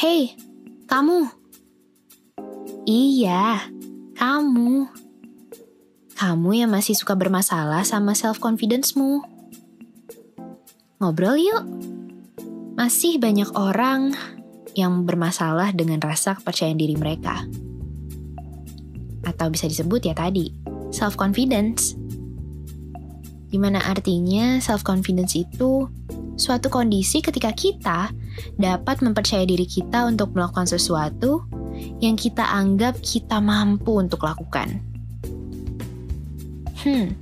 Hei, kamu. Iya, kamu. Kamu yang masih suka bermasalah sama self-confidence-mu. Ngobrol yuk. Masih banyak orang yang bermasalah dengan rasa kepercayaan diri mereka. Atau bisa disebut ya tadi, self-confidence. Di mana artinya self-confidence itu suatu kondisi ketika kita dapat mempercayai diri kita untuk melakukan sesuatu yang kita anggap kita mampu untuk lakukan. Hmm,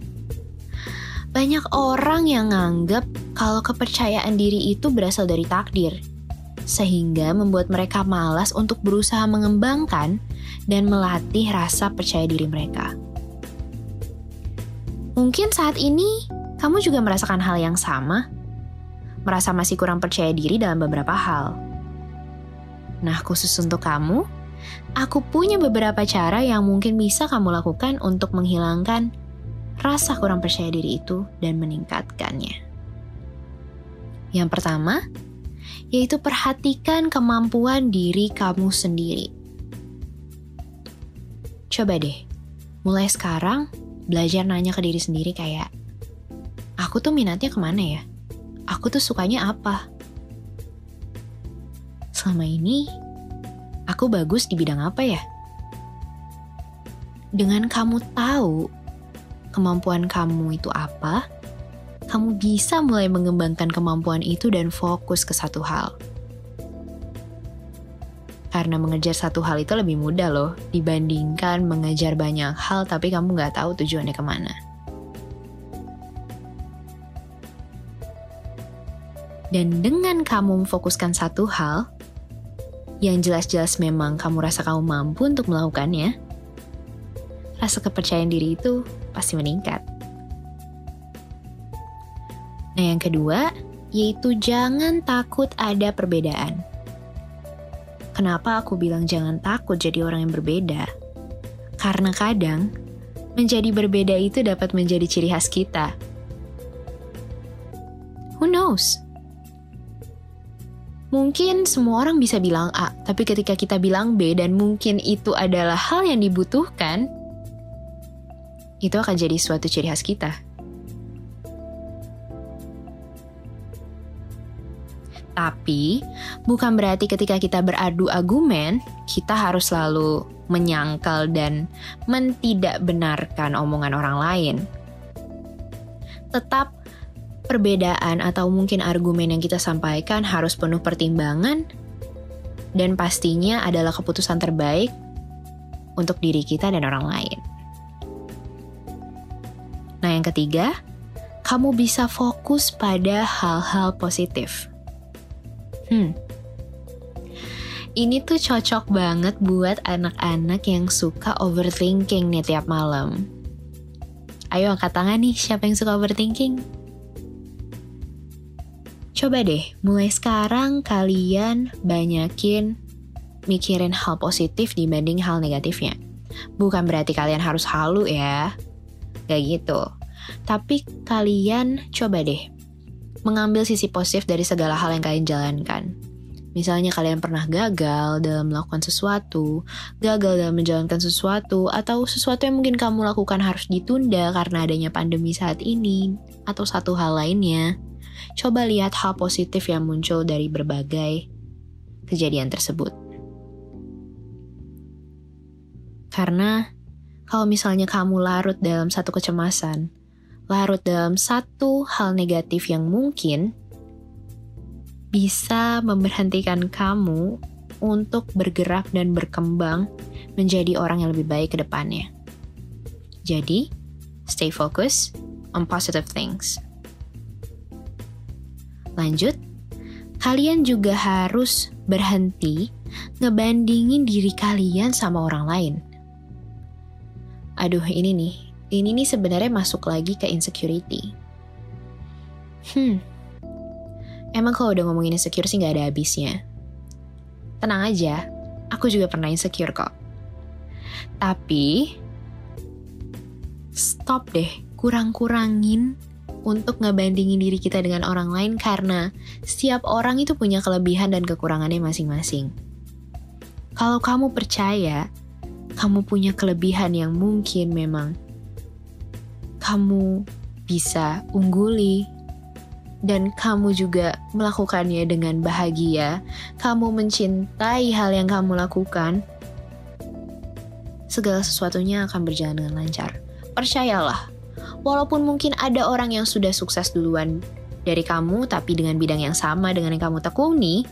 banyak orang yang nganggap kalau kepercayaan diri itu berasal dari takdir, sehingga membuat mereka malas untuk berusaha mengembangkan dan melatih rasa percaya diri mereka. Mungkin saat ini kamu juga merasakan hal yang sama, merasa masih kurang percaya diri dalam beberapa hal. Nah, khusus untuk kamu, aku punya beberapa cara yang mungkin bisa kamu lakukan untuk menghilangkan rasa kurang percaya diri itu dan meningkatkannya. Yang pertama, yaitu perhatikan kemampuan diri kamu sendiri. Coba deh, mulai sekarang belajar nanya ke diri sendiri kayak, aku tuh minatnya ke mana ya? Aku tuh sukanya apa? Selama ini, aku bagus di bidang apa ya? Dengan kamu tahu kemampuan kamu itu apa, kamu bisa mulai mengembangkan kemampuan itu dan fokus ke satu hal. Karena mengejar satu hal itu lebih mudah loh dibandingkan mengejar banyak hal tapi kamu nggak tahu tujuannya ke mana. Dan dengan kamu memfokuskan satu hal, yang jelas-jelas memang kamu rasa kamu mampu untuk melakukannya, rasa kepercayaan diri itu pasti meningkat. Nah, yang kedua yaitu jangan takut ada perbedaan. Kenapa aku bilang jangan takut jadi orang yang berbeda? Karena kadang menjadi berbeda itu dapat menjadi ciri khas kita. Who knows? Mungkin semua orang bisa bilang A, tapi ketika kita bilang B dan mungkin itu adalah hal yang dibutuhkan, itu akan jadi suatu ciri khas kita. Tapi, bukan berarti ketika kita beradu argumen, kita harus selalu menyangkal dan mentidakbenarkan omongan orang lain. Tetap perbedaan atau mungkin argumen yang kita sampaikan harus penuh pertimbangan dan pastinya adalah keputusan terbaik untuk diri kita dan orang lain. Nah, yang ketiga, kamu bisa fokus pada hal-hal positif. Hmm. Ini tuh cocok banget buat anak-anak yang suka overthinking nih tiap malam. Ayo angkat tangan nih, siapa yang suka overthinking? Coba deh, mulai sekarang kalian banyakin mikirin hal positif dibanding hal negatifnya. Bukan berarti kalian harus halu ya, Gak gitu. Tapi kalian coba deh mengambil sisi positif dari segala hal yang kalian jalankan. Misalnya kalian pernah gagal dalam melakukan sesuatu, gagal dalam menjalankan sesuatu, atau sesuatu yang mungkin kamu lakukan harus ditunda karena adanya pandemi saat ini, atau satu hal lainnya. Coba lihat hal positif yang muncul dari berbagai kejadian tersebut. Karena kalau misalnya kamu larut dalam satu kecemasan, larut dalam satu hal negatif yang mungkin bisa memberhentikan kamu untuk bergerak dan berkembang menjadi orang yang lebih baik ke depannya. Jadi, stay focused on positive things. Lanjut, kalian juga harus berhenti ngebandingin diri kalian sama orang lain aduh ini nih, ini nih sebenarnya masuk lagi ke insecurity. Hmm, emang kalau udah ngomongin insecure sih gak ada habisnya. Tenang aja, aku juga pernah insecure kok. Tapi, stop deh, kurang-kurangin untuk ngebandingin diri kita dengan orang lain karena setiap orang itu punya kelebihan dan kekurangannya masing-masing. Kalau kamu percaya kamu punya kelebihan yang mungkin memang kamu bisa ungguli dan kamu juga melakukannya dengan bahagia, kamu mencintai hal yang kamu lakukan, segala sesuatunya akan berjalan dengan lancar. Percayalah, walaupun mungkin ada orang yang sudah sukses duluan dari kamu, tapi dengan bidang yang sama dengan yang kamu tekuni,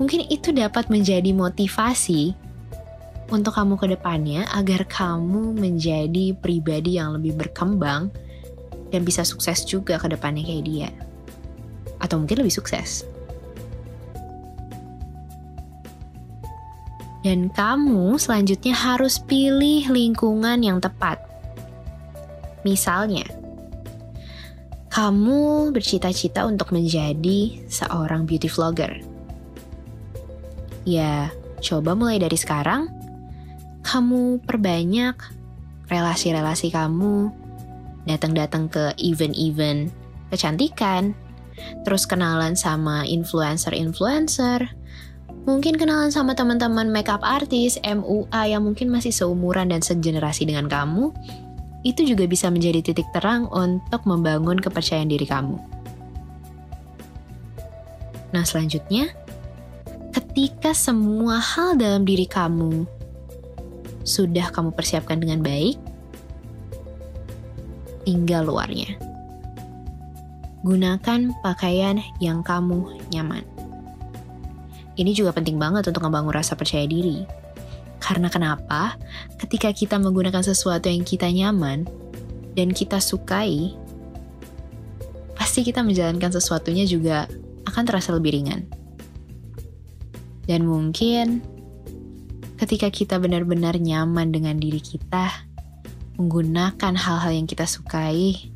mungkin itu dapat menjadi motivasi untuk kamu ke depannya agar kamu menjadi pribadi yang lebih berkembang dan bisa sukses juga ke depannya kayak dia. Atau mungkin lebih sukses. Dan kamu selanjutnya harus pilih lingkungan yang tepat. Misalnya, kamu bercita-cita untuk menjadi seorang beauty vlogger. Ya, coba mulai dari sekarang, kamu perbanyak relasi-relasi kamu datang-datang ke event-event kecantikan, terus kenalan sama influencer-influencer, mungkin kenalan sama teman-teman makeup artis, MUA yang mungkin masih seumuran dan segenerasi dengan kamu, itu juga bisa menjadi titik terang untuk membangun kepercayaan diri kamu. Nah, selanjutnya, ketika semua hal dalam diri kamu sudah kamu persiapkan dengan baik, tinggal luarnya. Gunakan pakaian yang kamu nyaman. Ini juga penting banget untuk membangun rasa percaya diri. Karena kenapa? Ketika kita menggunakan sesuatu yang kita nyaman dan kita sukai, pasti kita menjalankan sesuatunya juga akan terasa lebih ringan. Dan mungkin ketika kita benar-benar nyaman dengan diri kita, menggunakan hal-hal yang kita sukai,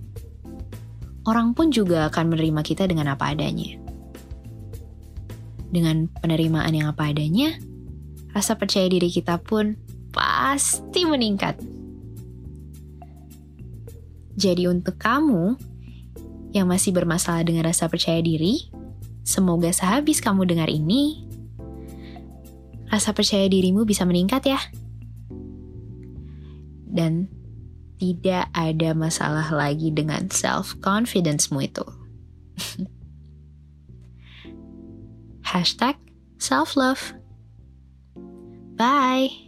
orang pun juga akan menerima kita dengan apa adanya. Dengan penerimaan yang apa adanya, rasa percaya diri kita pun pasti meningkat. Jadi untuk kamu yang masih bermasalah dengan rasa percaya diri, semoga sehabis kamu dengar ini, rasa percaya dirimu bisa meningkat ya. Dan tidak ada masalah lagi dengan self-confidence-mu itu. Hashtag self-love. Bye.